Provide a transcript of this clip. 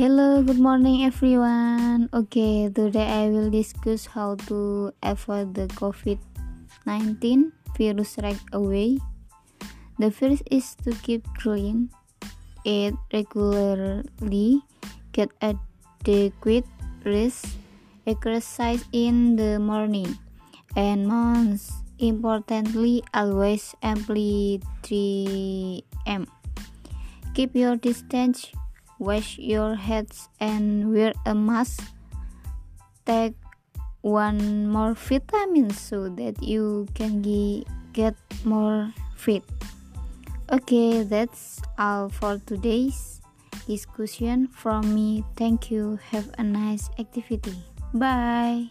Hello, good morning everyone. Okay, today I will discuss how to avoid the COVID-19 virus right away. The first is to keep clean, eat regularly, get adequate rest, exercise in the morning, and most importantly, always empty 3M. Keep your distance wash your hands and wear a mask. Take one more vitamin so that you can get more fit. Okay that's all for today's discussion from me. Thank you. Have a nice activity. Bye